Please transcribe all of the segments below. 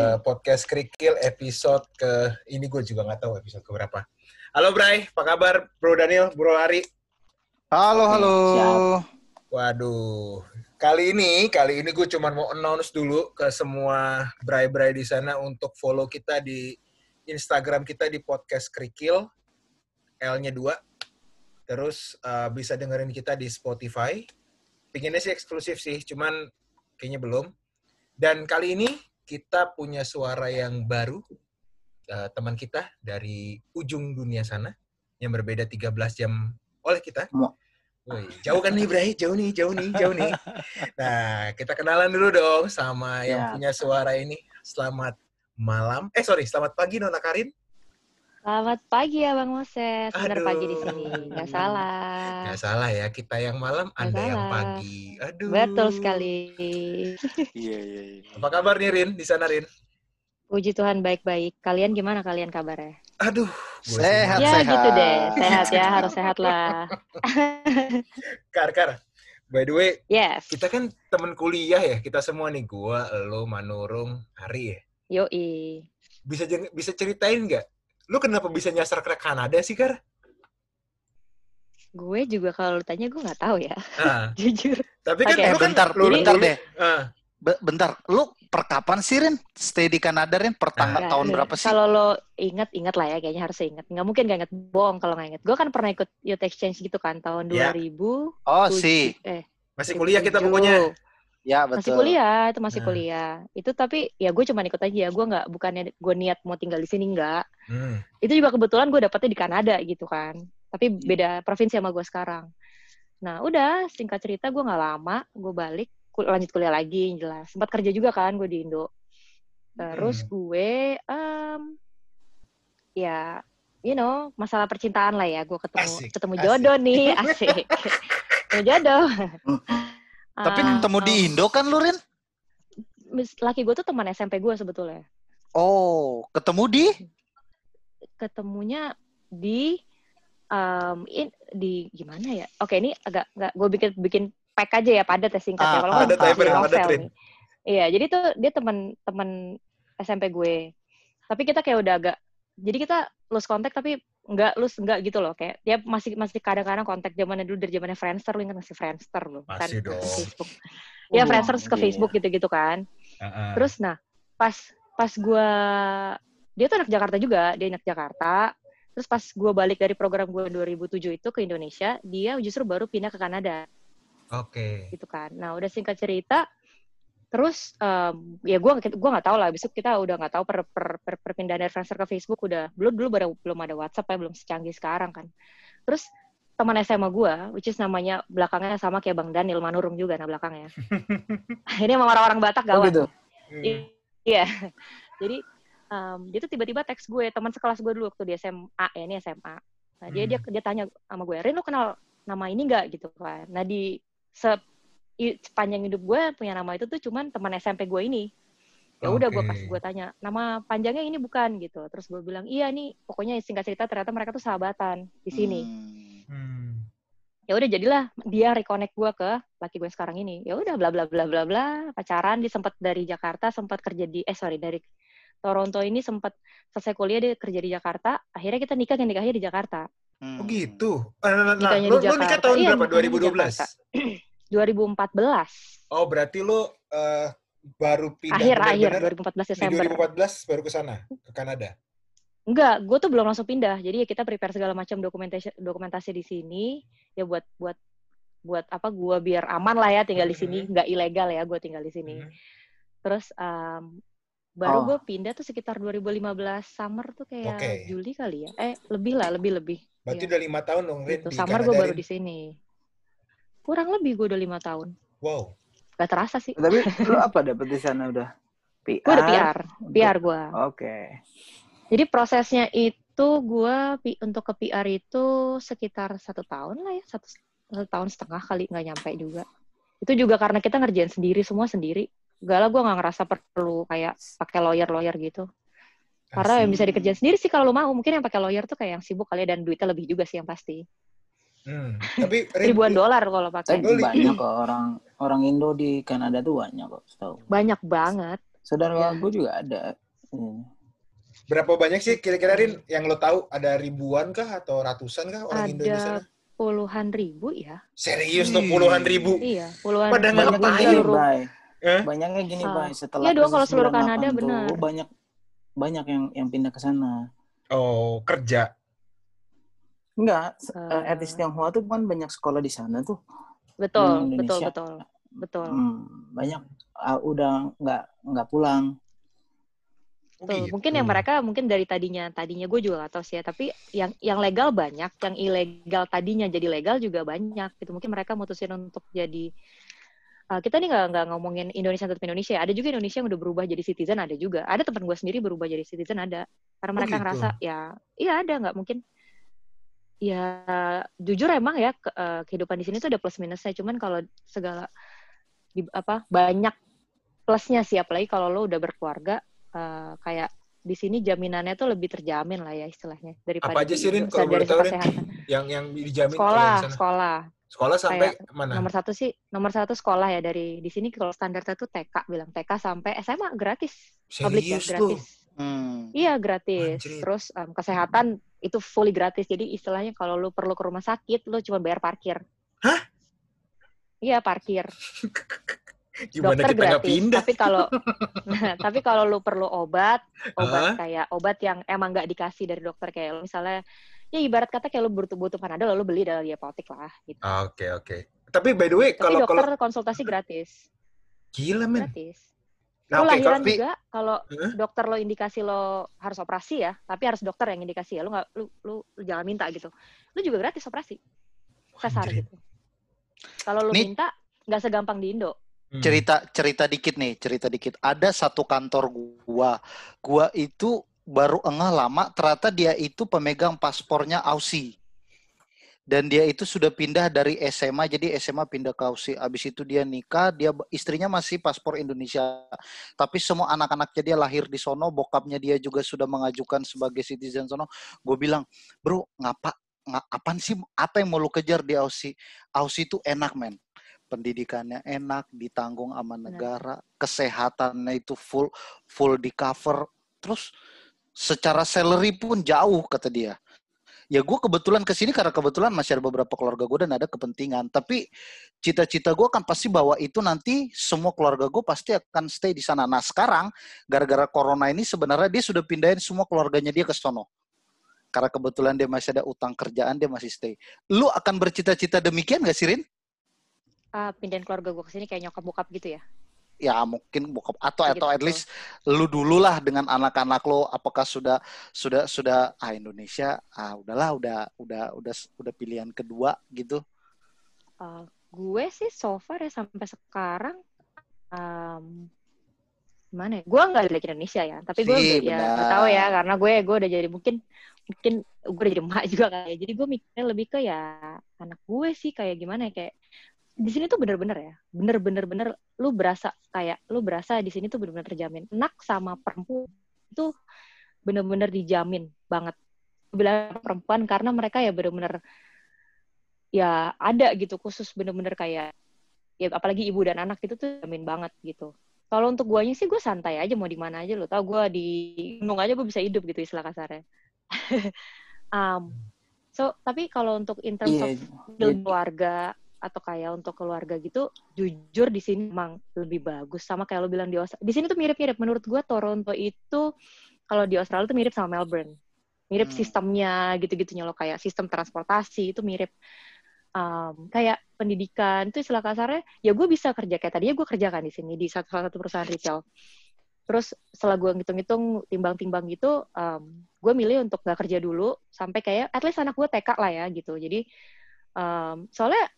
ke podcast Krikil episode ke ini gue juga nggak tahu episode ke berapa. Halo Bray, apa kabar Bro Daniel, Bro Ari? Halo, halo. Waduh, kali ini kali ini gue cuma mau announce dulu ke semua Bray-Bray di sana untuk follow kita di Instagram kita di podcast Krikil, L-nya 2. Terus uh, bisa dengerin kita di Spotify. Pinginnya sih eksklusif sih, cuman kayaknya belum. Dan kali ini kita punya suara yang baru, uh, teman kita dari ujung dunia sana, yang berbeda 13 jam oleh kita. Woi, jauh kan nih Bray, jauh nih, jauh nih, jauh nih. Nah, kita kenalan dulu dong sama yang Ya. punya suara ini. Selamat malam, eh sorry, selamat pagi Nona Karin. Selamat pagi ya Bang Moses. Aduh. pagi di sini. Nggak salah. Nggak salah ya, kita yang malam, Nggak Anda yang salah. pagi. Aduh. Betul sekali. Iya, iya, iya. Apa kabar nih Rin, di sana Rin? Puji Tuhan baik-baik. Kalian gimana kalian kabarnya? Aduh, gue Sehat, ya sehat. gitu deh. Sehat ya, harus sehat lah. Kar, Kar. By the way, Yes. kita kan temen kuliah ya, kita semua nih, gua, lo, Manurung, Hari ya. Yoi. Bisa jeng- bisa ceritain nggak? Lu kenapa bisa nyasar ke Kanada sih, Kar? Gue juga kalau lu tanya gue nggak tahu ya. Nah, Jujur. tapi kan Oke, lu kan bentar, lu, bentar deh. Be- bentar, lu per kapan sih, Rin? Stay di Kanada, Rin? Per tanggal tahun nih, berapa sih? Kalau lo inget, inget lah ya. Kayaknya harus inget. Nggak mungkin nggak inget. Bohong kalau nggak inget. Gue kan pernah ikut youth exchange gitu kan. Tahun Ya. 2000. Oh, sih. Eh, masih kuliah kita 2007. pokoknya. Ya, betul. masih kuliah itu masih Nah. kuliah. Itu tapi ya gue cuma ikut aja. Gue nggak bukannya gue niat mau tinggal di sini nggak. Hmm. itu juga kebetulan gue dapetnya di Kanada gitu kan. Tapi beda provinsi sama gue sekarang. Nah udah singkat cerita gue nggak lama gue balik kul- lanjut kuliah lagi jelas. Sempat kerja juga kan gue di Indo. Terus Hmm. gue em, ya you know masalah percintaan lah ya. Gue ketemu Asik, ketemu asik. jodoh nih asik. Ketemu jodoh Tapi Ah, ketemu di em, Indo kan lu, Rin? laki gue tuh teman SMP gue sebetulnya. Oh, ketemu di? Ketemunya di um, in- di gimana ya? Oke, ini agak nggak gue bikin bikin pack aja ya padat ya singkatnya. Ah, Kalau padat, nggak padat. Iya, jadi tuh dia teman-teman SMP gue. Tapi kita kayak udah agak jadi kita lose kontak tapi nggak lose nggak gitu loh kayak dia masih masih kadang-kadang kontak zamannya dulu dari zamannya Friendster lu ingat masih Friendster loh Masih dong. Facebook ya Oh, Friendster ke iya. Facebook gitu-gitu kan Ah, ah. Terus nah, pas pas gua dia tuh anak Jakarta juga, dia anak Jakarta. Terus pas gua balik dari program gua 2007 itu ke Indonesia, dia justru baru pindah ke Kanada Oke. gitu kan. Nah, udah singkat cerita terus em, ya gua gua nggak tahu lah besok kita udah nggak tahu per, per, per, perpindahan dari Friendster ke Facebook udah belum dulu baru belum ada WhatsApp ya belum secanggih sekarang kan terus teman SMA gua which is namanya belakangnya sama kayak Bang Daniel Manurung juga nah belakangnya ini emang orang-orang Batak Oh gawat gitu. Hmm. Iya. Jadi em, dia tuh tiba-tiba teks gue teman sekelas gue dulu waktu di SMA ya ini SMA. Nah dia dia dia tanya sama gue, Rin lu kenal nama ini nggak gitu kan? Nah di se sepanjang hidup gue punya nama itu tuh cuman teman SMP gue ini. Ya udah gue Oke. pas gue tanya nama panjangnya ini bukan gitu. Terus gue bilang iya nih pokoknya singkat cerita ternyata mereka tuh sahabatan di sini. Hmm. Hmm. Ya udah jadilah dia reconnect gue ke laki gue sekarang ini. Ya udah bla bla bla bla bla pacaran dia sempat dari Jakarta sempat kerja di eh sorry dari Toronto ini sempat selesai kuliah dia kerja di Jakarta. Akhirnya kita nikah yang nikahnya di Jakarta. Oh Hmm. gitu. Ah, Nah, nah, nah, Nikahnya lu, di lu nikah Jakarta. tahun Iya, berapa? nikahnya di 2012? Jakarta. 2014 Oh, berarti lu eh, baru pindah akhir akhir benar-benar 2014 di Desember. 2014 baru ke sana, ke Kanada. Enggak, gue tuh belum langsung pindah. Jadi ya kita prepare segala macam dokumentasi dokumentasi di sini ya buat buat buat apa gue biar aman lah ya tinggal di sini, Mhm. nggak ilegal ya gue tinggal di sini. Hmm. Terus em, baru Oh. gue pindah tuh sekitar 2015 summer tuh kayak Oke. Juli kali ya. Eh lebih lah, lebih lebih. Berarti Iya. udah lima tahun dong, Rin, Gitu. Summer gue baru di sini. Kurang lebih gue udah lima tahun. Wow. Gak terasa sih. Tapi lu apa dapet di sana udah? PR? Gue udah PR, PR gue. Oke. Jadi prosesnya itu gue untuk ke PR itu sekitar satu tahun lah ya, satu, satu tahun setengah kali nggak nyampe juga. Itu juga karena kita ngerjain sendiri semua sendiri. Gak lah gue nggak ngerasa perlu kayak pakai lawyer lawyer gitu. Karena yang bisa dikerjain sendiri sih kalau lo mau. Mungkin yang pakai lawyer tuh kayak yang sibuk kali ya, dan duitnya lebih juga sih yang pasti. Hmm. Tapi Ribuan dolar kalau pakai. Tapi banyak kok orang orang Indo di Kanada tuh banyak kok, tahu. Banyak banget. Saudara Iya. gue juga ada. Hmm. Berapa banyak sih kira-kira Rin yang lo tahu ada ribuan kah atau ratusan kah orang Indo di Ada sana? puluhan ribu ya. Serius tuh puluhan ribu. Iya, puluhan Pada ribu. Banyaknya ngapain? Bay. Eh? Banyaknya gini, Ah. Bay. Setelah Iya dong, kalau seluruh 98 Kanada benar. banyak banyak yang yang pindah ke sana. Oh, kerja. Enggak, s- Eh. eh, etnis Tionghoa tuh kan banyak sekolah di sana tuh. Betul, betul, betul. Betul. Hmm, banyak ah, udah nggak nggak pulang. Oh, Tuh, gitu. mungkin yang mereka mungkin dari tadinya tadinya gue juga gak tahu sih ya tapi yang yang legal banyak yang ilegal tadinya jadi legal juga banyak gitu mungkin mereka mutusin untuk jadi uh, kita nih nggak nggak ngomongin Indonesia tetap Indonesia ya. ada juga Indonesia yang udah berubah jadi citizen ada juga ada teman gue sendiri berubah jadi citizen ada karena Oh, mereka gitu. ngerasa ya iya ada nggak mungkin ya jujur emang ya ke- uh, kehidupan di sini tuh ada plus minusnya cuman kalau segala di, apa banyak plusnya sih apalagi kalau lo udah berkeluarga eh, kayak di sini jaminannya tuh lebih terjamin lah ya istilahnya daripada Apa aja sih, Rin, kalau boleh dari tahu, Rin? kesehatan. Yang yang dijamin Sekolah, yang sana. sekolah. Sekolah sampai mana? Nomor satu sih, nomor satu sekolah ya dari di sini kalau standarnya tuh TK bilang TK sampai SMA gratis, publik ya Serius gratis. Hmm. Iya gratis. Anjrit. Terus em, kesehatan itu fully gratis. Jadi istilahnya kalau lu perlu ke rumah sakit, lu cuma bayar parkir. Hah? Iya parkir. Gimana dokter kita gratis. pindah? Tapi kalau nah, tapi kalau lu perlu obat, obat Hah? kayak obat yang emang nggak dikasih dari dokter kayak lu misalnya ya ibarat kata kayak lu butuh butuh panadol lalu beli dari apotek lah gitu. Oke, oke. Tapi by the way, Tapi kalau dokter kalau konsultasi gratis. gila men. Gratis. Nah, Lu oke, lahiran tapi juga kalau Hah? dokter lo indikasi lo harus operasi ya, tapi harus dokter yang indikasi ya. Lu nggak lu, lu lu jangan minta gitu. Lu juga gratis operasi. Sesar gitu. Kalau lu Nih- minta nggak segampang di Indo. Hmm. cerita cerita dikit nih cerita dikit ada satu kantor gua gua itu baru engah lama ternyata dia itu pemegang paspornya Aussie dan dia itu sudah pindah dari SMA jadi SMA pindah ke Aussie. Abis itu dia nikah dia istrinya masih paspor Indonesia. Tapi semua anak-anaknya dia lahir di sono bokapnya dia juga sudah mengajukan sebagai citizen sono. Gue bilang bro ngapa nggak apaan sih apa yang mau lu kejar di Aussie? Aussie itu enak men. Pendidikannya enak ditanggung sama negara kesehatannya itu full full di cover. Terus secara salary pun jauh kata dia ya gue kebetulan ke sini karena kebetulan masih ada beberapa keluarga gue dan ada kepentingan tapi cita-cita gue kan pasti bahwa itu nanti semua keluarga gue pasti akan stay di sana nah sekarang gara-gara corona ini sebenarnya dia sudah pindahin semua keluarganya dia ke sono karena kebetulan dia masih ada utang kerjaan dia masih stay lu akan bercita-cita demikian gak sih Rin? Ah, pindahin keluarga gue ke sini kayak nyokap bokap gitu ya. Ya mungkin bokap atau Kayak atau at gitu. least lu dulu lah dengan anak-anak lo apakah sudah sudah sudah ah Indonesia ah udahlah udah udah udah udah pilihan kedua gitu Uh, gue sih so far ya sampai sekarang um, gimana ya? Gue nggak dari Indonesia ya, tapi gue udah ya nggak tahu ya karena gue gue udah jadi mungkin mungkin gue udah jadi emak juga kayak. Jadi gue mikirnya lebih ke ya anak gue sih kayak gimana ya kayak di sini tuh bener-bener ya, bener-bener bener lu berasa kayak lu berasa di sini tuh bener-bener terjamin. Anak sama perempuan itu bener-bener dijamin banget. Bilang perempuan karena mereka ya bener-bener ya ada gitu khusus bener-bener kayak ya apalagi ibu dan anak itu tuh jamin banget gitu. Kalau untuk guanya sih gue santai aja mau di mana aja lo tau gue di gunung aja gue bisa hidup gitu istilah kasarnya. um, so tapi kalau untuk in terms Iya. of build keluarga atau kayak untuk keluarga gitu jujur di sini emang lebih bagus sama kayak lo bilang di Australia. Di sini tuh mirip-mirip menurut gue Toronto itu kalau di Australia tuh mirip sama Melbourne. Mirip Hmm. sistemnya gitu-gitunya lo kayak sistem transportasi itu mirip um, kayak pendidikan itu istilah kasarnya ya gue bisa kerja kayak tadinya gue kerjakan di sini di satu salah satu perusahaan retail terus setelah gue ngitung-ngitung timbang-timbang gitu um, gue milih untuk gak kerja dulu sampai kayak at least anak gue TK lah ya gitu jadi um, soalnya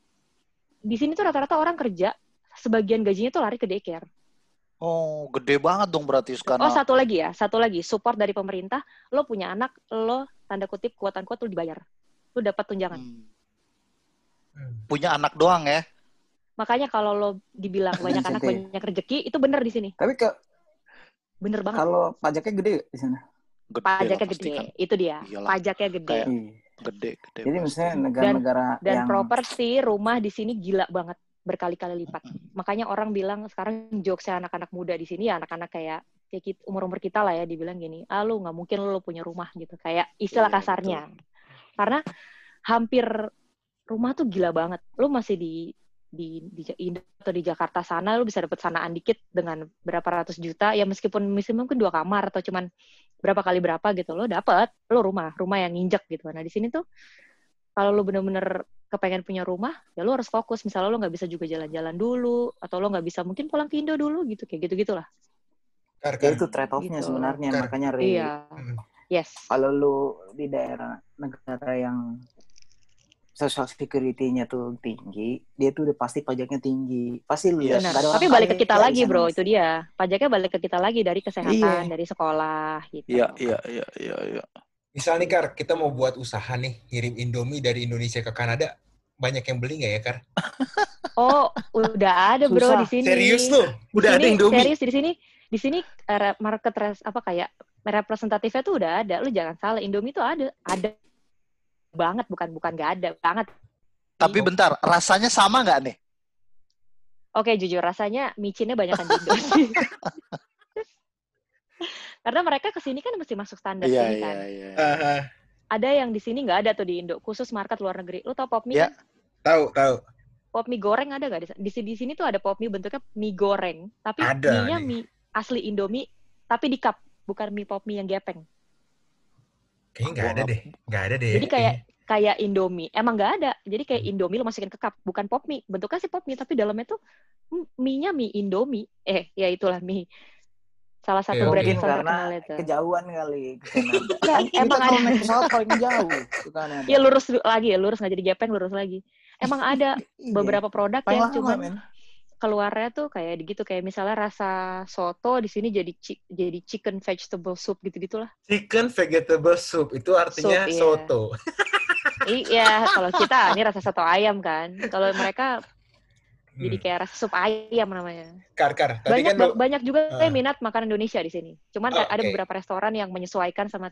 di sini tuh rata-rata orang kerja sebagian gajinya tuh lari ke daycare oh gede banget dong berarti oh sekarang satu lagi ya satu lagi support dari pemerintah lo punya anak lo tanda kutip kuatan kuat lo dibayar lo dapat tunjangan Hmm. Hmm. punya anak doang ya makanya kalau lo dibilang banyak anak banyak rezeki itu bener di sini Tapi ke, bener banget kalau pajaknya gede di sana. gede pajaknya gede kan. itu dia Iyalah. pajaknya gede Kayak- Iya. Gede gede Jadi pasti. misalnya negara-negara dan yang properti rumah di sini gila banget berkali-kali lipat. Makanya orang bilang sekarang jokesnya anak-anak muda di sini ya anak-anak kayak kayak kita, umur-umur kita lah ya dibilang gini, ah lu nggak mungkin lu punya rumah gitu. Kayak istilah Iya, kasarnya. Karena hampir rumah tuh gila banget. Lu masih di di di Indo atau di Jakarta sana lu bisa dapat sanaan dikit dengan berapa ratus juta ya meskipun meskipun mungkin dua kamar atau cuman berapa kali berapa gitu lo dapat lo rumah rumah yang nginjek gitu nah di sini tuh kalau lo bener-bener kepengen punya rumah ya lo harus fokus misalnya lo nggak bisa juga jalan-jalan dulu atau lo nggak bisa mungkin pulang ke Indo dulu gitu kayak gitu gitulah Kar, Ya kar. itu trade off-nya Gitu. sebenarnya Kan. makanya Ri, iya Hmm. yes kalau lu di daerah negara yang social security-nya tuh tinggi, dia tuh udah pasti pajaknya tinggi. Pasti lu Yes. ada orang tapi balik ke kita lagi bro itu dia pajaknya balik ke kita lagi dari kesehatan Iya. dari sekolah gitu Iya, iya, iya, iya, iya. Misal nih Kar, kita mau buat usaha nih, ngirim Indomie dari Indonesia ke Kanada. Banyak yang beli nggak ya, Kar? oh udah ada bro Susah. di sini Serius tuh? Di Udah ada sini, Indomie? Serius di sini di sini eh, market res, apa kayak representatifnya tuh udah ada. Lu jangan salah, Indomie tuh ada, ada banget bukan bukan gak ada banget. Tapi bentar, rasanya sama nggak nih? Oke, jujur rasanya micinnya banyak kan di Indo. Karena mereka ke sini kan mesti masuk standar Iya, sini iya, kan. iya. Aha. Ada yang di sini nggak ada tuh di Indo, khusus market luar negeri. Lu tau pop mie Ya. kan? Tahu, tahu. Pop mie goreng ada nggak di, di sini? Di sini tuh ada pop mie bentuknya mie goreng, tapi Ada mie-nya nih. mie asli Indomie, tapi di cup, bukan mie pop mie yang gepeng. Kayaknya nggak ada deh. Nggak ada deh. Jadi kayak kayak Indomie. Emang nggak ada. Jadi kayak Indomie lo masukin ke cup, bukan pop mie. Bentuknya sih pop mie, tapi dalamnya tuh mie-nya mie Indomie. Eh, ya itulah mie. Salah satu Ya, brand karena terkenal itu. kejauhan kali Kan emang kalau ada. pesawat paling jauh ke Kanada. Ya lurus lagi ya, lurus nggak jadi gepeng, lurus lagi. Emang ada Iya. beberapa produk yang men. Keluarnya tuh kayak gitu kayak misalnya rasa soto di sini jadi jadi chicken vegetable soup gitu-gitulah. chicken vegetable soup itu artinya Soup, iya. soto. Iya, kalau kita ini rasa soto ayam kan. Kalau mereka jadi Hmm. kayak rasa sup ayam namanya. Kar, kar. Tadi banyak kan banyak juga yang minat makan Indonesia di sini. Cuman Oh, ada beberapa restoran yang menyesuaikan sama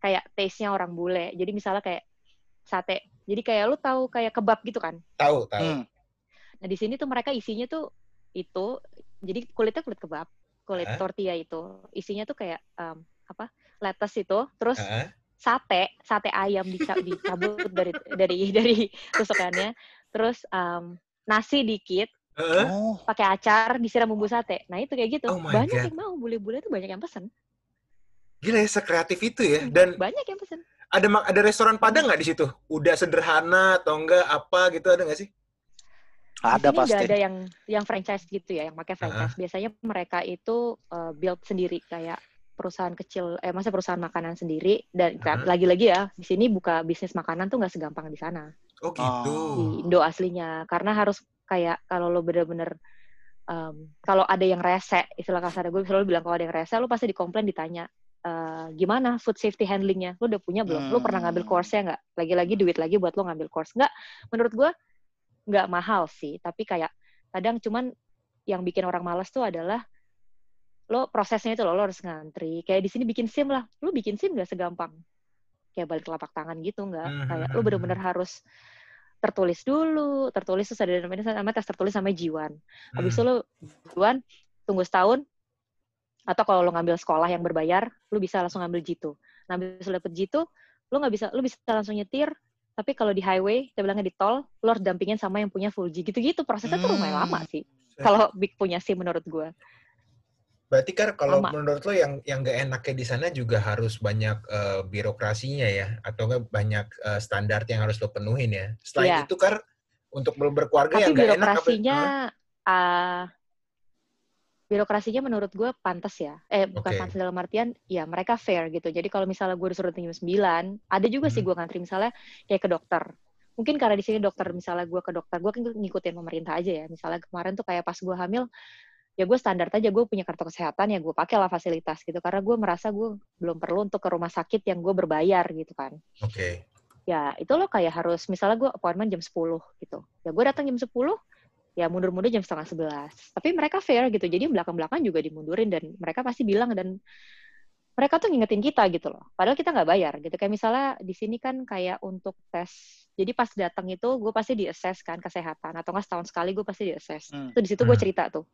kayak taste-nya orang bule. Jadi misalnya kayak sate. Jadi kayak lu tahu kayak kebab gitu kan. tahu, tahu. Hmm. Nah, di sini tuh mereka isinya tuh itu jadi kulitnya kulit kebab, kulit Ah. tortilla itu. Isinya tuh kayak em, apa? lettuce itu, terus Heeh. sate, sate ayam dica- dicabut dari dari dari tusukannya. Terus em, nasi dikit, Heeh. Oh, pakai acar disiram bumbu sate. Nah itu kayak gitu. Oh banyak God. yang mau bule-bule tuh banyak yang pesen. Gila ya, sekreatif itu ya. Dan banyak yang pesen. ada ada restoran Padang nggak di situ? Udah sederhana atau enggak apa gitu ada nggak sih? Ada Di sini pasti. udah ada yang yang franchise gitu ya, yang pakai franchise. Biasanya mereka itu uh, build sendiri kayak perusahaan kecil, eh masa perusahaan makanan sendiri dan Aha. lagi-lagi ya di sini buka bisnis makanan tuh nggak segampang di sana Oh gitu. di Indo aslinya karena harus kayak kalau lo bener-bener um, kalau ada yang rese istilah kasar gue selalu bilang kalau ada yang rese lo pasti dikomplain ditanya "Eh, gimana food safety handlingnya lo udah punya belum lo pernah ngambil Hmm. course-nya nggak lagi-lagi duit lagi buat lo ngambil course nggak menurut gue nggak mahal sih tapi kayak kadang cuman yang bikin orang malas tuh adalah lo prosesnya itu lo, lo harus ngantri. Kayak di sini bikin sim lah. Lo bikin sim nggak segampang. Kayak balik telapak tangan gitu nggak. Hmm, kayak hmm, lo hmm, bener-bener harus tertulis dulu tertulis terus ada namanya namanya tes tertulis sama jiwan. Habis itu lo jiwan tunggu setahun atau kalau lo ngambil sekolah yang berbayar lo bisa langsung ngambil G2 nah habis lo dapet G2 lo nggak bisa lo bisa langsung nyetir tapi kalau di highway kita bilangnya di tol lo harus dampingin sama yang punya full G gitu-gitu prosesnya tuh lumayan Hmm. lama sih kalau big punya SIM menurut gue Berarti kan kalau Lama. menurut lo yang yang gak enaknya di sana juga harus banyak eh, birokrasinya ya, atau enggak banyak eh, standar yang harus lo penuhin ya. Selain Iya. itu kan untuk ber- berkeluarga yang tapi gak enak birokrasinya ah, birokrasinya menurut gue pantas ya. Eh bukan Oke. pantas dalam artian ya mereka fair gitu. Jadi kalau misalnya gue disuruh jam 9 ada juga sih Hmm. gue ngantri misalnya kayak ke dokter. Mungkin karena di sini dokter misalnya gue ke dokter gue kan ngikutin pemerintah aja ya. Misalnya kemarin tuh kayak pas gue hamil ya gue standar aja gue punya kartu kesehatan ya gue pakai lah fasilitas gitu. Karena gue merasa gue belum perlu untuk ke rumah sakit yang gue berbayar gitu kan. Oke. ya itu lo kayak harus misalnya gue appointment jam 10 gitu. Ya gue datang jam 10 ya mundur-mundur jam setengah 11 tapi mereka fair gitu jadi belakang-belakang juga dimundurin dan mereka pasti bilang dan mereka tuh ngingetin kita gitu loh. Padahal kita nggak bayar gitu. Kayak misalnya di sini kan kayak untuk tes. Jadi pas datang itu gue pasti di assess kan kesehatan atau nggak setahun sekali gue pasti di assess. Hmm. Itu di situ gue Hmm. cerita tuh.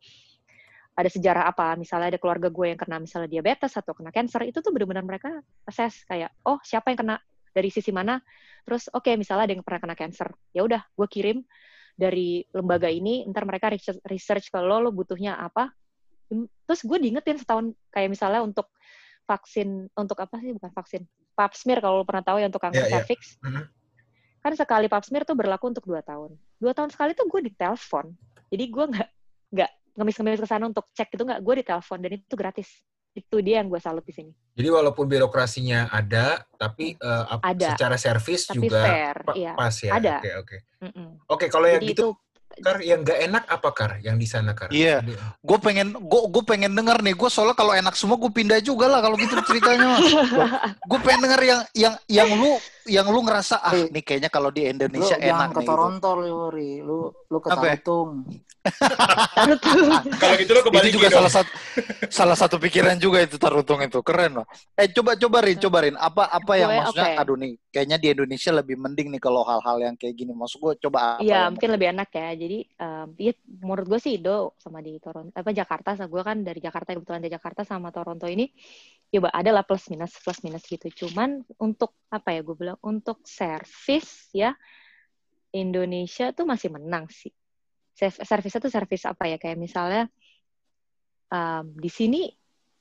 Ada sejarah apa? Misalnya ada keluarga gue yang kena misalnya diabetes atau kena cancer, itu tuh benar-benar mereka assess kayak oh siapa yang kena dari sisi mana? Terus oke misalnya ada yang pernah kena cancer, ya udah gue kirim dari lembaga ini, ntar mereka research, research ke lo, lo butuhnya apa, terus gue diingetin setahun kayak misalnya untuk vaksin untuk apa sih bukan vaksin pap smear kalau lo pernah tahu ya untuk kanker Iya, iya. cervix Mhm. kan sekali pap smear tuh berlaku untuk dua tahun. Dua tahun sekali tuh gue ditelepon. Jadi gue nggak nggak ngemis-ngemis ke sana untuk cek itu nggak. Gue ditelepon dan itu gratis itu dia yang gue salut di sini Jadi walaupun birokrasinya ada, tapi ap- Ada. secara servis tapi juga fair pa- iya pas ya. Ada. Oke, oke. Mm-mm. Oke, kalau yang jadi gitu, itu Kar, yang nggak enak apa Kar? Yang di sana Kar? Iya. Gue pengen, gue gue pengen denger nih. Gue soalnya kalau enak semua gue pindah juga lah kalau gitu ceritanya. gue pengen denger yang yang yang lu yang lu ngerasa ah Eh, nih kayaknya kalau di Lu Indonesia jangan enak ke nih. gitu. Toronto lu, Ri. Lu lu ke ya? Tarutung. Kalau gitu lo kembali Itu juga salah satu salah satu pikiran juga itu tarutung itu keren loh. Eh coba coba Rin, coba Rin. Apa apa yang Gue, maksudnya oke. aduh nih kayaknya di Indonesia lebih mending nih kalau hal-hal yang kayak gini. Maksud gue coba apa Iya, mungkin lebih enak ya. Jadi, um, ya, menurut gue sih Do sama di Toronto, apa Jakarta, sama gue kan dari Jakarta, kebetulan dari Jakarta sama Toronto ini, ya ada lah plus minus, plus minus gitu. Cuman untuk, apa ya gue bilang, untuk service ya, Indonesia tuh masih menang sih. Serv- Servisnya tuh service apa ya, kayak misalnya, um, di sini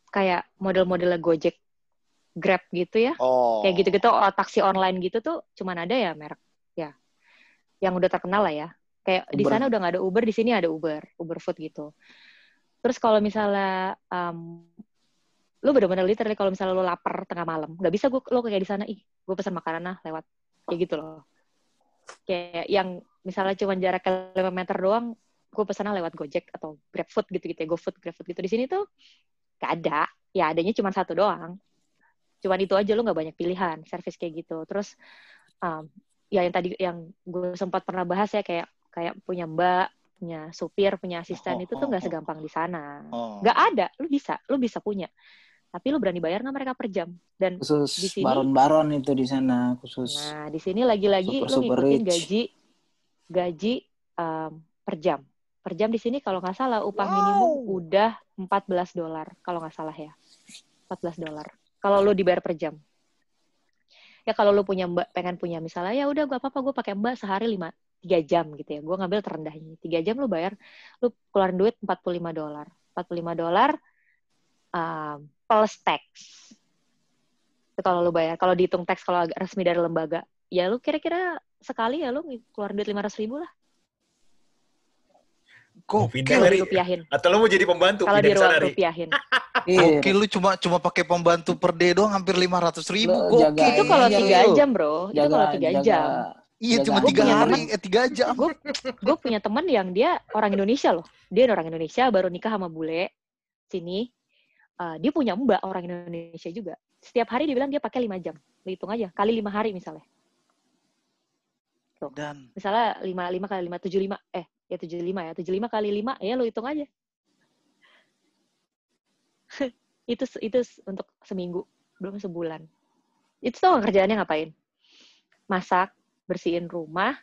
kayak model-modelnya Gojek, Grab gitu ya, Oh. kayak gitu-gitu oh, taksi online gitu tuh cuman ada ya merek ya. Yang udah terkenal lah ya. Kayak di sana udah nggak ada Uber di sini ada Uber Uber Food gitu. Terus kalau misalnya um, lu bener-bener literally kalau misalnya lu lapar tengah malam nggak bisa gue lo kayak di sana ih gue pesan makanan lah lewat. Kayak gitu loh. Kayak yang misalnya cuman jarak 5 meter doang gue pesannya lewat Gojek atau GrabFood gitu gitu ya GoFood GrabFood gitu. Di sini tuh gak ada. Ya adanya cuma satu doang. Cuman itu aja lu nggak banyak pilihan service kayak gitu. Terus um, ya yang tadi yang gue sempat pernah bahas ya kayak kayak punya mbak punya supir punya asisten itu tuh nggak segampang di sana. Oh. nggak ada lu bisa lu bisa punya tapi lu berani bayar nggak mereka per jam? Dan Khusus Di sini- baron-baron itu di sana khusus. nah di sini lagi-lagi lu Super, super ngikutin gaji gaji um, per jam. Per jam di sini kalau nggak salah upah minimum udah 14 dolar kalau nggak salah ya. 14 dolar. Kalau lu dibayar per jam. Ya kalau lu punya mbak pengen punya misalnya ya udah gua apa apa gue pakai mbak sehari lima tiga jam gitu ya. Gue ngambil terendahnya tiga jam lu bayar lu keluarin duit 45 dolar. 45 dolar um, plus tax Itu kalau lu bayar kalau dihitung tax kalau agak resmi dari lembaga ya lu kira-kira sekali ya lu keluarin duit 500 ribu lah Gokil. pindah dari dirupiahin atau lo mau jadi pembantu kalau sana, Ri? dirupiahin Iya. Gokil lu cuma cuma pakai pembantu per day doang hampir 500 ribu. Lu Gokil. itu kalau aja tiga lu. jam bro itu kalau tiga jam Iya cuma tiga hari, eh tiga jam. gue gue punya temen yang dia orang Indonesia loh dia orang Indonesia baru nikah sama bule sini Eh, dia punya mbak orang Indonesia juga. Setiap hari dia bilang dia pakai lima jam. Lu hitung aja kali lima hari misalnya. Dan misalnya lima lima kali lima tujuh lima. Eh ya tujuh lima ya. Tujuh lima kali lima ya lu hitung aja. Itu itu untuk seminggu belum sebulan. Itu tau gak kerjaannya ngapain? Masak bersihin rumah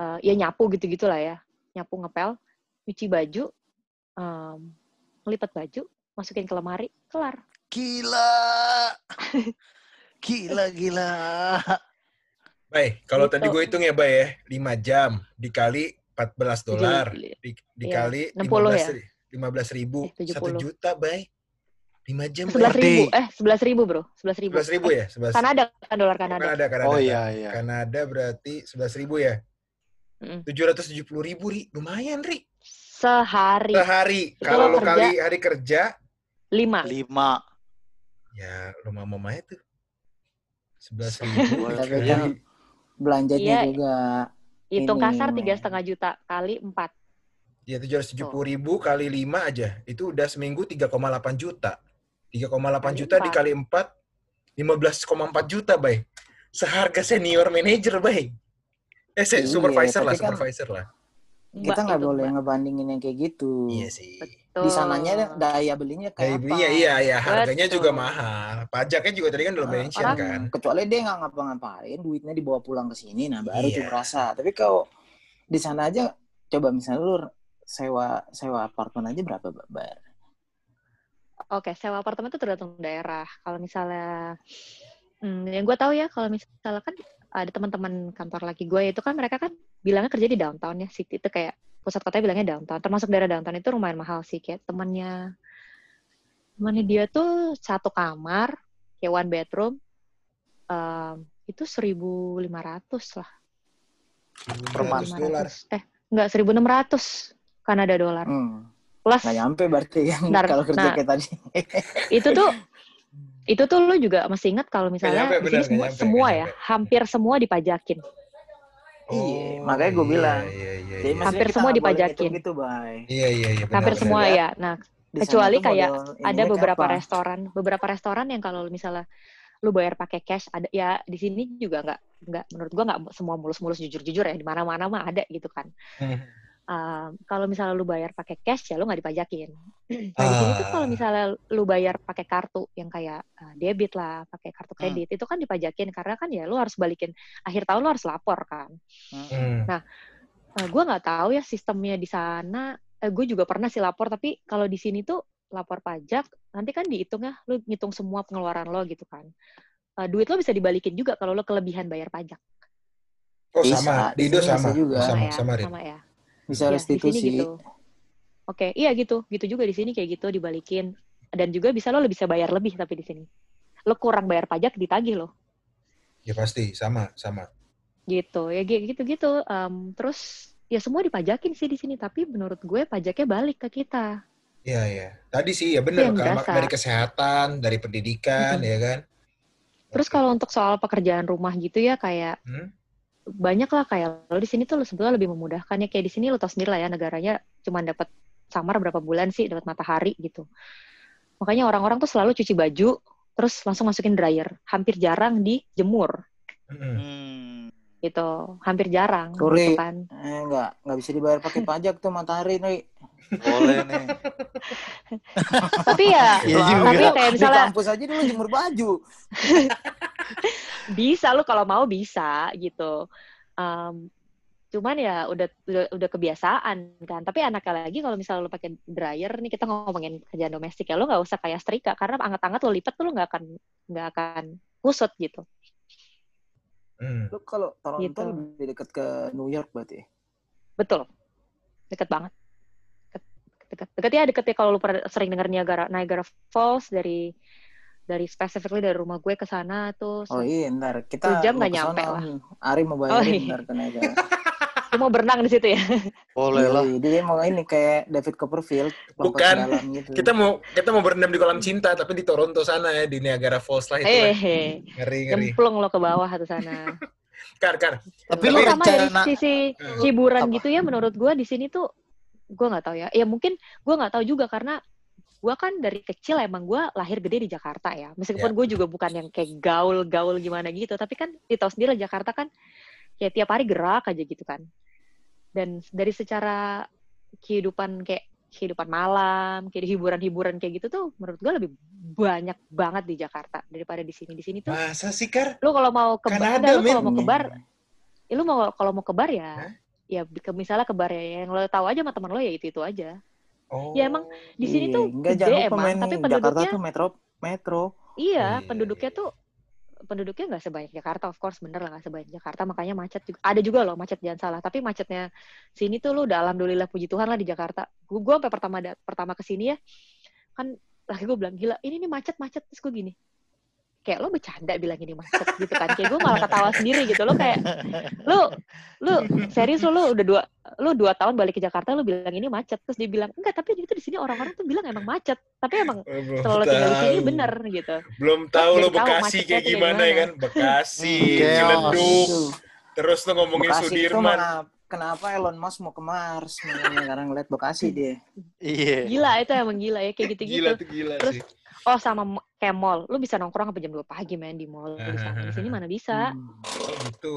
eh, ya nyapu gitu gitulah ya. Nyapu ngepel nyuci baju em, ngelipat baju masukin ke lemari kelar gila. Gila gila. Baik, kalau Gitu. tadi gue hitung ya, Bay ya, 5 jam dikali 14 dolar, Tujuh- di, dikali 60 15 ya? ri- 15 ribu, Eh, 1 70. juta, Bay. 5 jam, sebelas Bay. ribu day. eh sebelas ribu bro sebelas ribu 11 ribu ya? 11 Kanada kan dolar Kanada Kanada, Kanada. Oh kan. iya iya. Kanada berarti 11 ribu ya? Mm. 770 ribu, Ri. Lumayan, Ri. sehari Sehari. Kalau lo lo kerja- kali hari kerja, lima Lima. ya rumah mamanya tuh. 11 ribu. Kan belanjanya Iya. juga hitung Ini, kasar tiga setengah juta kali empat Ya 770 ribu kali 5 aja. Itu udah seminggu 3,8 juta. 3,8 Kali juta empat. dikali 4, 15,4 juta, Bay. Seharga senior manager, Bay. Eh, se- Iya, supervisor lah, kan- supervisor lah. Kita nggak boleh ngebandingin yang kayak gitu. Iya sih. Betul. Di sananya daya belinya Ya, kayak apa? iya, iya, iya, harganya Betul. juga mahal. Pajaknya juga tadi kan udah Ah, mention orang- kan. Kecuali dia nggak ngapa-ngapain, duitnya dibawa pulang ke sini, nah baru Iya. tuh berasa. Tapi kalau di sana aja, coba misalnya lu sewa sewa apartemen aja berapa bayar? Oke, sewa apartemen itu tergantung daerah. Kalau misalnya, hmm, yang gue tahu ya, kalau misalnya kan ada teman-teman kantor lagi gue itu kan mereka kan bilangnya kerja di downtown ya, city itu kayak pusat kotanya bilangnya downtown. Termasuk daerah downtown itu lumayan mahal sih, kayak temannya temannya dia tuh satu kamar, kayak one bedroom, em, itu 1.500 lah. Per month. 100 dolar. 1.500. Eh, enggak, 1.600 Kanada dolar. Hmm. Plus, Nggak nyampe berarti yang Bentar, kalau kerja nah. kayak tadi. itu tuh itu tuh lu juga mesti ingat kalau misalnya nyampe, di sini semua, nggak nyampe, semua ya nyampe. hampir semua dipajakin Iya, makanya gua bilang. Iya, iya, iya. Jadi iya. Hampir semua dipajakin. Gitu, Bay. Iya, iya, iya. benar, hampir benar. semua benar. ya nah Di kecuali kayak ada beberapa apa? restoran beberapa restoran yang kalau misalnya lu bayar pakai cash ada ya di sini juga nggak nggak menurut gua nggak semua mulus-mulus jujur-jujur ya di mana-mana mah ada gitu kan. Um, kalau misalnya lu bayar pakai cash ya lu nggak dipajakin. Nah di sini tuh kalau Ah. misalnya lu bayar pakai kartu yang kayak uh, debit lah, pakai kartu Hmm. kredit itu kan dipajakin karena kan ya lu harus balikin akhir tahun lu harus lapor kan. Hmm. Uh, gue nggak tahu ya sistemnya di sana. Eh, gue juga pernah sih lapor tapi kalau di sini tuh lapor pajak nanti kan dihitung ya, lu ngitung semua pengeluaran lo gitu kan. Uh, duit lo bisa dibalikin juga kalau lo kelebihan bayar pajak. Oh, Bisa, sama. di Indo bisa sama. juga. Sama, ya, sama, sama ya. Bisa Iya, di sini restitusi. gitu. Oke, iya gitu, gitu juga di sini kayak gitu dibalikin dan juga bisa lo bisa bayar lebih tapi di sini. Lo kurang bayar pajak ditagih lo. Ya pasti, sama, sama. Gitu. Ya gi- gitu-gitu. Em, terus ya semua dipajakin sih di sini tapi menurut gue pajaknya balik ke kita. Iya, iya. Tadi sih ya benar berasa. dari kesehatan, dari pendidikan, ya kan. Terus kalau untuk soal pekerjaan rumah gitu ya kayak Hmm? banyak lah kayak lo di sini tuh lo sebetulnya lebih memudahkan ya kayak di sini lo tau sendiri lah ya negaranya cuma dapat samar berapa bulan sih dapat matahari gitu makanya orang-orang tuh selalu cuci baju terus langsung masukin dryer hampir jarang dijemur. Hmm. gitu hampir jarang Sorry. gitu kan Eh, enggak, enggak bisa dibayar pakai pajak tuh matahari nih. Boleh nih. tapi ya juga. tapi kayak Di misalnya kampus aja dulu jemur baju. bisa lo kalau mau bisa gitu Em, cuman ya udah, udah udah kebiasaan kan tapi anaknya lagi kalau misalnya lo pakai dryer nih kita ngomongin kerjaan domestik ya lo nggak usah kayak setrika karena anget-anget lo lipat tuh lo nggak akan nggak akan kusut gitu Hmm. Lu kalau Toronto Gitu. lebih dekat ke New York berarti. betul deket banget deket deket, deket ya deket ya kalau lo sering denger Niagara Niagara Falls dari dari specifically dari rumah gue ke sana tuh Oh iya, ntar kita mau nggak nyampe lah. Ari mau Oh, bayarin iya. ntar ke Niagara. Lu mau berenang di situ ya Boleh lah. Iya, Dia mau ini kayak David Copperfield. Bukan. ke dalam gitu. Kita mau kita mau berendam di kolam cinta tapi di Toronto sana ya di Niagara Falls lah itu. lah. eh Ngeri ngeri. nyemplung lo ke bawah ke sana Kar kar. Tapi Tapi lu sama dari sisi Hmm. hiburan Apa? gitu ya menurut gua di sini tuh gua nggak tahu ya. Ya mungkin gua nggak tahu juga karena gua kan dari kecil emang gua lahir gede di Jakarta ya. Meskipun Ya. gue juga bukan yang kayak gaul-gaul gimana gitu, tapi kan di tahu sendiri lah, Jakarta kan kayak tiap hari gerak aja gitu kan. Dan dari secara kehidupan kayak kehidupan malam, kayak hiburan-hiburan kayak gitu tuh menurut gua lebih banyak banget di Jakarta daripada di sini. Di sini tuh Masa sih kar? lu kalau mau ke Kanada, enggak, lu kalau mau ke bar Iya. ya lu mau kalau mau ke bar ya Hah? ya ke, misalnya ke bar ya yang lo tahu aja sama teman lo ya itu itu aja Oh. Ya, emang di sini Iya, tuh enggak gede emang, tapi Jakarta penduduknya- tuh metro metro. iya Iya, penduduknya iya. tuh penduduknya nggak sebanyak Jakarta of course bener lah nggak sebanyak Jakarta makanya macet juga. Ada juga loh macet jangan salah tapi macetnya sini tuh lu udah alhamdulillah puji Tuhan lah di Jakarta. Gue sampai pertama pertama ke sini ya kan lagi gue bilang gila ini nih macet macet. Terus gue gini kayak lo bercanda bilang ini macet gitu kan kayak gue malah ketawa sendiri gitu lo kayak lu lu serius lo lu udah dua lu dua tahun balik ke Jakarta lu bilang ini macet terus dia bilang enggak tapi itu di sini orang-orang tuh bilang emang macet tapi emang belum kalau lo tinggal di sini tahu. bener gitu Belum tahu lo tahu Bekasi macetnya kayak gimana ya kan? Bekasi, Hmm. Ciledug, Tuh. terus lo ngomongin Bekasi Sudirman. kenapa, Elon Musk mau ke Mars karena ngeliat Bekasi dia. Iya. gila itu emang gila ya kayak gitu-gitu Gila tuh gila Terus, sih. Oh sama kayak mall lu bisa nongkrong sampai jam 2 pagi main di mall di sana di sini mana bisa Hmm. Oh gitu.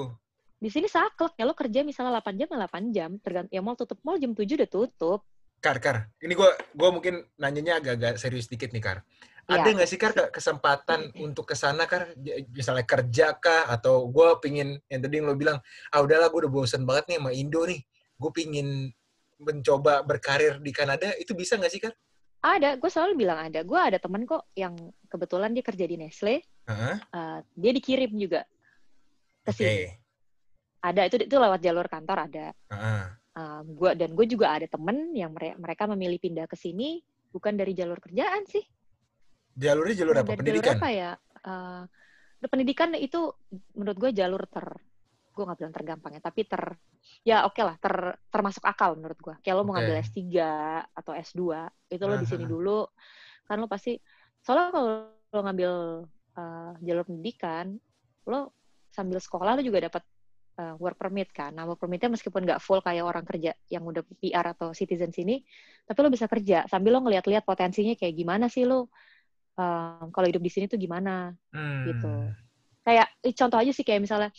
Di sini saklek ya lo kerja misalnya 8 jam 8 jam, tergantung ya mall tutup mall jam 7 udah tutup. Kar, Kar. Ini gue gua mungkin nanyanya agak-agak serius dikit nih, Kar. Ada Iya. nggak sih, Kar, ke- kesempatan untuk ke sana, Kar? Misalnya kerja kah? Atau gue pingin, yang tadi yang lo bilang, ah udahlah gue udah bosen banget nih sama Indo nih. Gue pingin mencoba berkarir di Kanada. Itu bisa nggak sih, Kar? Ada, gue selalu bilang ada. Gue ada temen kok yang kebetulan dia kerja di Nestle, Heeh. eh, dia dikirim juga ke sini. Ada itu itu lewat jalur kantor ada. Heeh. Eh, gua dan gue juga ada temen yang mere- mereka memilih pindah ke sini bukan dari jalur kerjaan sih. Jalurnya jalur apa? dari Pendidikan? jalur apa ya? Eh, pendidikan itu menurut gue jalur ter gue nggak bilang tergampang ya, tapi ter ya oke lah ter termasuk akal menurut gue. Kayak lo mau Oke. ngambil S3 atau S2 itu lo di sini dulu kan lo pasti soalnya kalau lo ngambil eh, jalur pendidikan lo sambil sekolah lo juga dapat eh, work permit kan. Nah, work permitnya meskipun nggak full kayak orang kerja yang udah PR atau citizen sini, tapi lo bisa kerja sambil lo ngeliat-liat potensinya kayak gimana sih lo eh, kalau hidup di sini tuh gimana Hmm. gitu. Kayak contoh aja sih kayak misalnya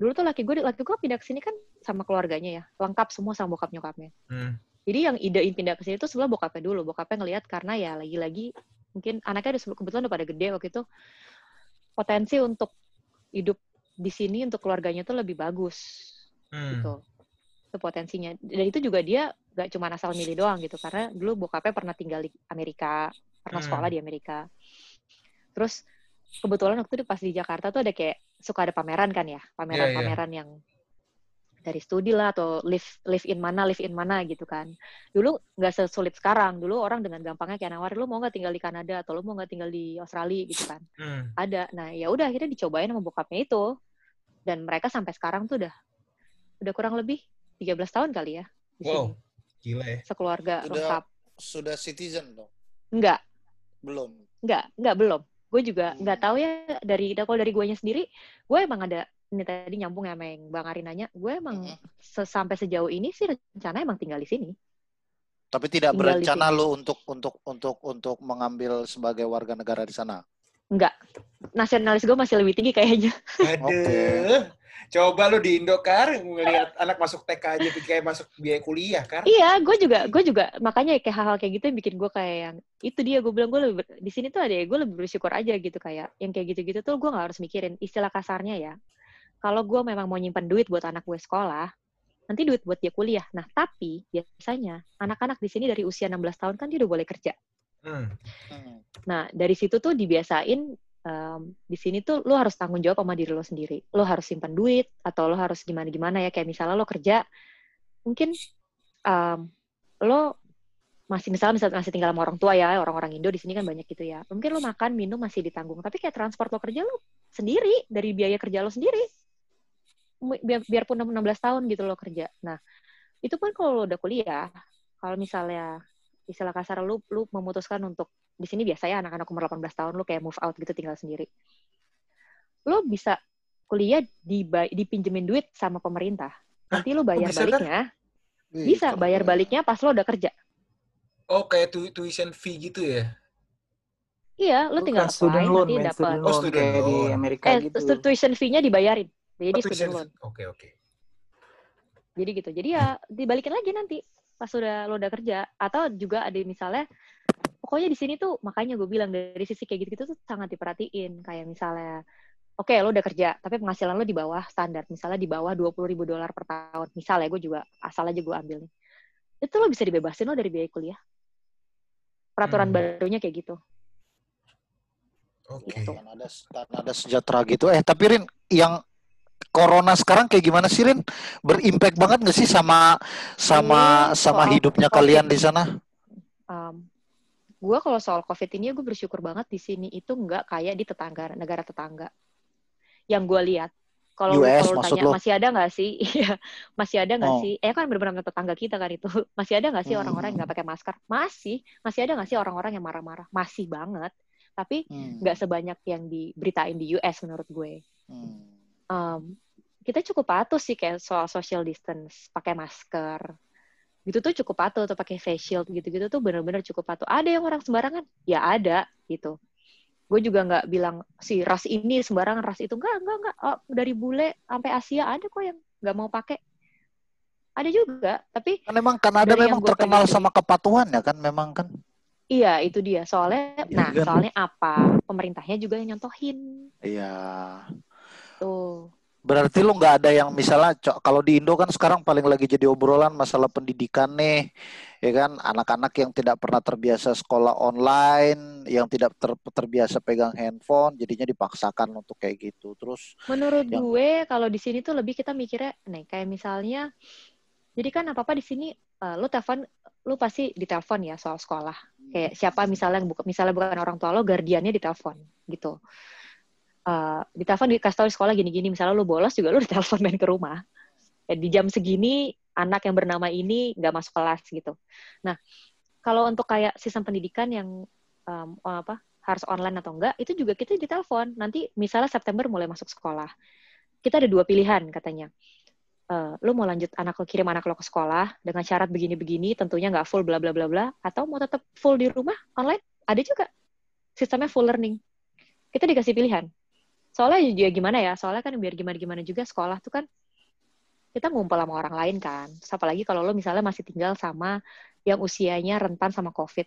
dulu tuh laki gue laki gue pindah ke sini kan sama keluarganya ya, lengkap semua sama bokap nyokapnya. Hmm. Jadi yang idein pindah ke sini tuh sebelah bokapnya dulu. Bokapnya ngelihat karena ya lagi-lagi mungkin anaknya udah kebetulan udah pada gede waktu itu potensi untuk hidup di sini untuk keluarganya tuh lebih bagus Hmm. gitu. Itu potensinya. Dan itu juga dia gak cuma asal milih doang gitu karena dulu bokapnya pernah tinggal di Amerika, pernah Hmm. sekolah di Amerika. Terus kebetulan waktu itu pas di Jakarta tuh ada kayak suka ada pameran kan ya, Iya, iya. pameran-pameran yang dari studi lah atau live live in mana live in mana gitu kan. Dulu nggak sesulit sekarang. Dulu orang dengan gampangnya kayak nawarin lu mau nggak tinggal di Kanada atau lu mau nggak tinggal di Australia gitu kan. Hmm. Ada. Nah ya udah akhirnya dicobain sama bokapnya itu. Dan mereka sampai sekarang tuh udah udah kurang lebih 13 tahun kali ya di Wow. sini. Gila ya. Sekeluarga Udah. lengkap. Sudah citizen dong? Enggak, Belum. enggak, enggak belum. Gue juga Hmm. nggak tahu ya dari kalau dari guanya sendiri, gue emang ada ini tadi nyambung ya sama yang Bang Ari nanya, gue emang se- sampai sejauh ini sih rencana emang tinggal di sini. Tapi tidak Tinggal berencana lu untuk untuk untuk untuk mengambil sebagai warga negara di sana. Enggak. Nasionalis gue masih lebih tinggi kayaknya. Aduh. Coba lu di Indo, Kar, ngelihat anak masuk TK aja kayak masuk biaya kuliah, Kar. Iya, gue juga, gue juga makanya kayak hal-hal kayak gitu yang bikin gue kayak yang itu dia gue bilang gue lebih di sini tuh ada ya gue lebih bersyukur aja gitu kayak yang kayak gitu-gitu tuh gue nggak harus mikirin istilah kasarnya ya. Kalau gue memang mau nyimpan duit buat anak gue sekolah, nanti duit buat dia kuliah. Nah tapi biasanya anak-anak di sini dari usia 16 tahun kan dia udah boleh kerja. Hmm. Hmm. Nah dari situ tuh dibiasain em, di sini tuh lo harus tanggung jawab sama diri lo sendiri. Lo harus simpan duit atau lo harus gimana-gimana ya. Kayak misalnya lo kerja mungkin em, lo masih misalnya misalnya masih tinggal sama orang tua ya orang-orang Indo di sini kan banyak gitu ya. Mungkin lo makan minum masih ditanggung. Tapi kayak transport lo kerja lo sendiri dari biaya kerja lo sendiri. Biar biarpun 16 tahun gitu lo kerja. Nah itu pun kalau lo udah kuliah kalau misalnya istilah kasar lu lu memutuskan untuk di sini biasa ya anak-anak umur 18 tahun lu kayak move out gitu tinggal sendiri lo bisa kuliah di dipinjemin duit sama pemerintah nanti lo bayar bisa kan? baliknya Wih, bisa bayar ya. baliknya pas lo udah kerja Oh, kayak tu- tuition fee gitu ya? iya lo tinggal Bukan student apply loan, nanti dapat Oh, loan student kayak di loan. Amerika eh gitu. tu- tuition fee-nya dibayarin jadi Oh, student loan. Oke, oke. jadi gitu jadi ya dibalikin lagi nanti pas udah lo udah kerja atau juga ada misalnya pokoknya di sini tuh makanya gue bilang dari sisi kayak gitu-gitu tuh sangat diperhatiin kayak misalnya oke lo udah kerja tapi penghasilan lo di bawah standar misalnya di bawah dua puluh ribu dolar per tahun misalnya gue juga asal aja gue ambil nih itu lo bisa dibebasin lo dari biaya kuliah peraturan Hmm. barunya kayak gitu Oke. Gitu. Kanada, Kanada sejahtera gitu. Eh tapi Rin, yang corona sekarang kayak gimana sih Rin? Berimpact banget nggak sih sama sama Ini sama soal hidupnya COVID. kalian di sana? um, gue kalau soal covid ini gue bersyukur banget di sini itu nggak kayak di tetangga negara tetangga yang gue lihat kalau lu- kalau tanya lo? masih ada nggak sih Iya, masih ada nggak Oh. sih eh kan benar-benar tetangga kita kan itu masih ada nggak sih Hmm. orang-orang yang nggak pakai masker masih masih ada nggak sih orang-orang yang marah-marah masih banget tapi Hmm. nggak sebanyak yang diberitain di US menurut gue Hmm. Um, kita cukup patuh sih kayak soal social distance, pakai masker. Gitu tuh cukup patuh tuh pakai face shield gitu-gitu tuh bener-bener cukup patuh. Ada yang orang sembarangan? Ya ada gitu. gue juga nggak bilang si ras ini sembarangan ras itu enggak enggak enggak oh, dari bule sampai Asia ada kok yang nggak mau pakai ada juga tapi kan memang Kanada memang terkenal pelajari. sama kepatuhan ya kan memang kan iya itu dia soalnya Iya nah kan? soalnya apa pemerintahnya juga yang nyontohin iya tuh Berarti lu nggak ada yang misalnya kalau di Indo kan sekarang paling lagi jadi obrolan masalah pendidikan nih, ya kan anak-anak yang tidak pernah terbiasa sekolah online, yang tidak ter- terbiasa pegang handphone, jadinya dipaksakan untuk kayak gitu. Terus Menurut Yang- gue kalau di sini tuh lebih kita mikirnya nih kayak misalnya jadi kan apa-apa di sini eh, lu telepon lu pasti ditelepon ya soal sekolah. Kayak siapa misalnya yang buka misalnya bukan orang tua lo, guardiannya ditelepon gitu. Eh ditelepon di sekolah gini-gini, misalnya lu bolos juga lu ditelepon main ke rumah. Ya, di jam segini anak yang bernama ini nggak masuk kelas gitu. Nah, kalau untuk kayak sistem pendidikan yang em, apa harus online atau enggak, itu juga kita ditelepon. Nanti misalnya September mulai masuk sekolah. Kita ada dua pilihan katanya. Eh, lu mau lanjut anak lo kirim anak lo ke sekolah dengan syarat begini-begini, tentunya nggak full bla bla bla bla, atau mau tetap full di rumah online, ada juga sistemnya full learning. Kita dikasih pilihan. Soalnya ya gimana ya, soalnya kan biar gimana-gimana juga sekolah tuh kan kita ngumpul sama orang lain kan. Terus apalagi kalau lo misalnya masih tinggal sama yang usianya rentan sama COVID.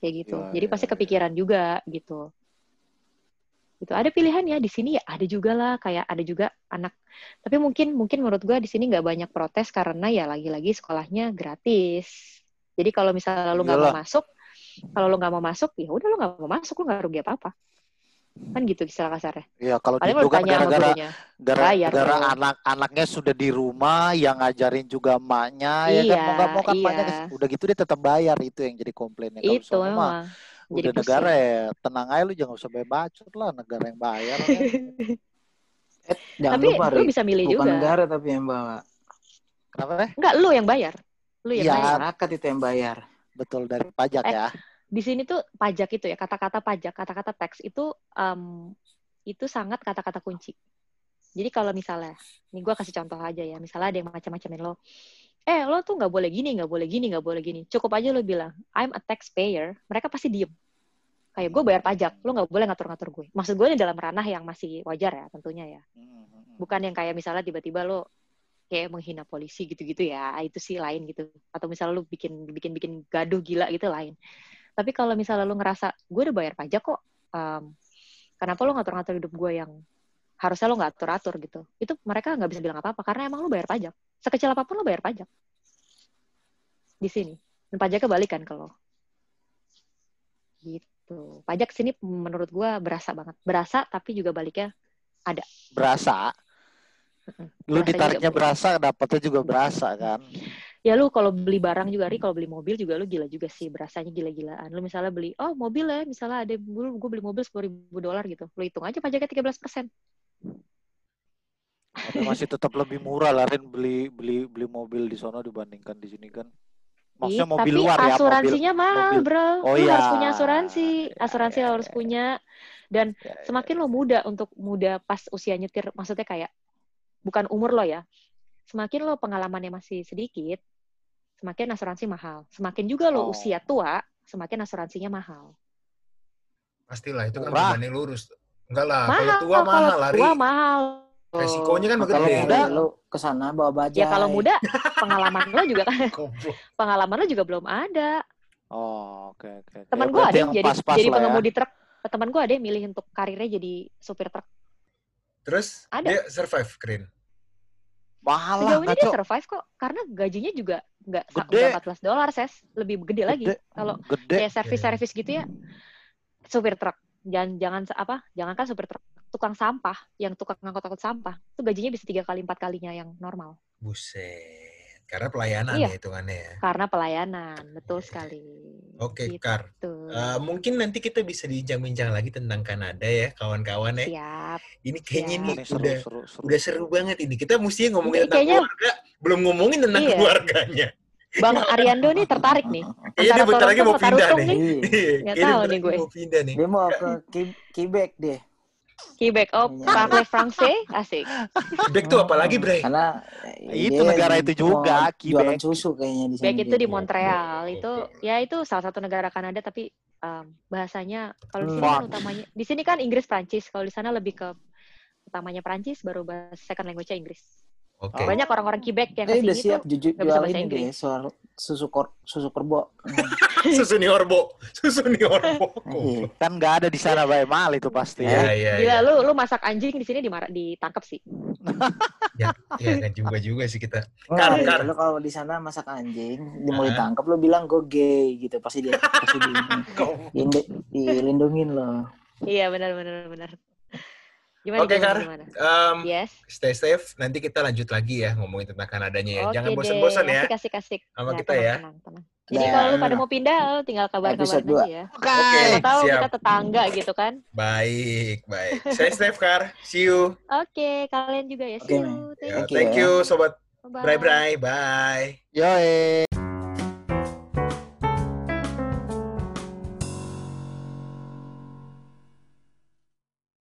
Kayak gitu. Ya, Jadi ya, pasti ya. kepikiran juga gitu. Gitu. Ada pilihan ya di sini ya ada juga lah kayak ada juga anak. Tapi mungkin mungkin menurut gua di sini nggak banyak protes karena ya lagi-lagi sekolahnya gratis. Jadi kalau misalnya lo nggak mau masuk, kalau lo nggak mau masuk ya udah lo nggak mau masuk lo nggak rugi apa-apa. Kan gitu istilah kasarnya. ya kalau Paling lo kan gara-gara gara-gara anak-anaknya sudah di rumah, yang ngajarin juga emaknya, ya kan Iya, mau nggak mau kan emaknya iya. udah gitu dia tetap bayar itu yang jadi komplainnya. Kalau Itu mah memang. Jadi udah pusing. negara ya tenang aja lu jangan usah bayar bacot lah negara yang bayar kan. Eh, jangan Tapi lupa, lu bisa milih Bukan juga. negara tapi yang bawa. Kenapa? Enggak, lu yang bayar. Lu yang Iya. bayar. Masyarakat itu yang bayar. Betul dari pajak Eh, ya. Di sini tuh pajak itu ya, kata-kata pajak, kata-kata tax itu em, itu sangat kata-kata kunci. Jadi kalau misalnya, nih gue kasih contoh aja ya, misalnya ada yang macam-macamin lo, eh lo tuh nggak boleh gini, nggak boleh gini, nggak boleh gini. Cukup aja lo bilang, I'm a taxpayer, mereka pasti diem. Kayak gue bayar pajak, lo nggak boleh ngatur-ngatur gue. Maksud gue ini dalam ranah yang masih wajar ya tentunya ya. bukan yang kayak misalnya tiba-tiba lo kayak menghina polisi gitu-gitu ya itu sih lain gitu atau misalnya lo bikin bikin bikin gaduh gila gitu lain tapi kalau misalnya lo ngerasa gue udah bayar pajak kok em, kenapa lo ngatur-ngatur hidup gue yang harusnya lo nggak atur-atur? Gitu. Itu mereka nggak bisa bilang apa-apa karena emang lo bayar pajak. Sekecil apa pun lo bayar pajak. Di sini. Dan pajaknya balikan ke lo. Gitu. Pajak sini menurut gue berasa banget. Berasa tapi juga baliknya Berasa. Lu Berasa ditariknya berasa, dapatnya juga berasa kan. Ya lu kalau beli barang juga ri kalau beli mobil juga lu gila juga sih berasanya gila-gilaan lu misalnya beli oh mobil ya misalnya ada gue gue beli mobil sepuluh ribu dolar gitu lu hitung aja pajaknya 13 persen Tapi masih tetap lebih murah lah Rin beli beli beli mobil di sono dibandingkan di sini kan. Maksudnya mobil tapi luar ya, mobil. asuransinya mahal mobil. bro Oh, lu iya. harus punya asuransi Ya, asuransi ya, lo harus ya. punya dan Ya, ya. semakin lo muda untuk muda pas usia nyetir maksudnya kayak bukan umur lo ya semakin lo pengalamannya masih sedikit semakin asuransi mahal semakin juga lo Oh. usia tua semakin asuransinya mahal Pastilah itu kan Murah. berbanding lurus. Enggak lah, kalau mahal tua mahal kalau lari. tua mahal Resikonya kan Kalau gede. muda lu ke sana bawa bajai. ya kalau muda pengalaman lo juga kan pengalaman lo juga belum ada Oh, oke oke. oke. teman Ya, gue ada yang jadi pas-pas jadi lah ya. pengemudi truk teman gue ada yang milih untuk karirnya jadi supir truk Terus Ada. dia survive, Krin. Mahal lah, sejauh ini dia ngaco. survive kok karena gajinya juga nggak nggak 14 dolar ses lebih gede lagi Gede. kalau Gede. kayak servis servis gitu ya supir truk jangan jangan apa jangan kan supir truk tukang sampah yang tukang ngangkut-ngangkut sampah itu gajinya bisa tiga kali empat kalinya yang normal Buset. Karena pelayanan Iya. ya hitungannya ya. karena pelayanan betul Iya. sekali Oke, Gitu. Kar. Eh, mungkin nanti kita bisa bincang-bincang lagi tentang Kanada ya, kawan-kawan ya. siap Ini kayaknya Siap. nih Ini seru, udah seru, seru, udah seru banget ini. Kita mesti ngomongin Ini tentang kayaknya- keluarga, belum ngomongin tentang Iya. keluarganya. bang Ariando nih tertarik nih Kayaknya dia bentar lagi mau pindah nih. Iya. Nggak tahu nih gue. mau pindah nih. Dia mau ke Quebec deh. Quebec. Oh, Iya. parle français? Asik. Quebec tuh apalagi, Bre? Karena Itu negara itu juga, Quebec. susu kayaknya di sini. Quebec itu di dia. Montreal. Itu ya itu salah satu negara Kanada tapi um, bahasanya kalau di sini kan utamanya di sini kan Inggris Prancis. Kalau di sana lebih ke utamanya Prancis baru bahasa second language-nya Inggris. Oke. Oh. Banyak orang-orang Quebec yang Eh, ke sini udah siap tuh jual bahasa ini Inggris. deh soal susu kor susu kerbo. Susu Niorbo. Susu Niorbo. Iya. Kan nggak ada di sana, Bay. Mahal itu pasti Iya, ya. iya, Gila iya. lu lu masak anjing di sini dimar ditangkap sih. Ya, ya kan juga juga sih kita. Nggak, Kar. Lu kalau di sana masak anjing, dia mau Ah. ditangkap lu bilang gue gay gitu, pasti dia pasti di, di- dilindungin lo. Iya benar benar benar. Gimana Oke, gimana, Kar. gimana? Em, Yes. stay safe. Nanti kita lanjut lagi ya ngomongin tentang Kanadanya ya. Oke Jangan bosan-bosan ya. Asik asik. Sama Ya, kita tenang, ya. Tenang, tenang. Jadi Ya. kalau lu pada mau pindah, lu tinggal dua. aja ya. Oke. Siapa tahu siap. kita tetangga gitu kan. Baik, baik. Stay safe, Kar. See you. Oke, kalian juga ya. See man. you. Thank Ya, Thank you thank ya. you, sobat. you. Bye. Bye-bye. Bye. Yoi.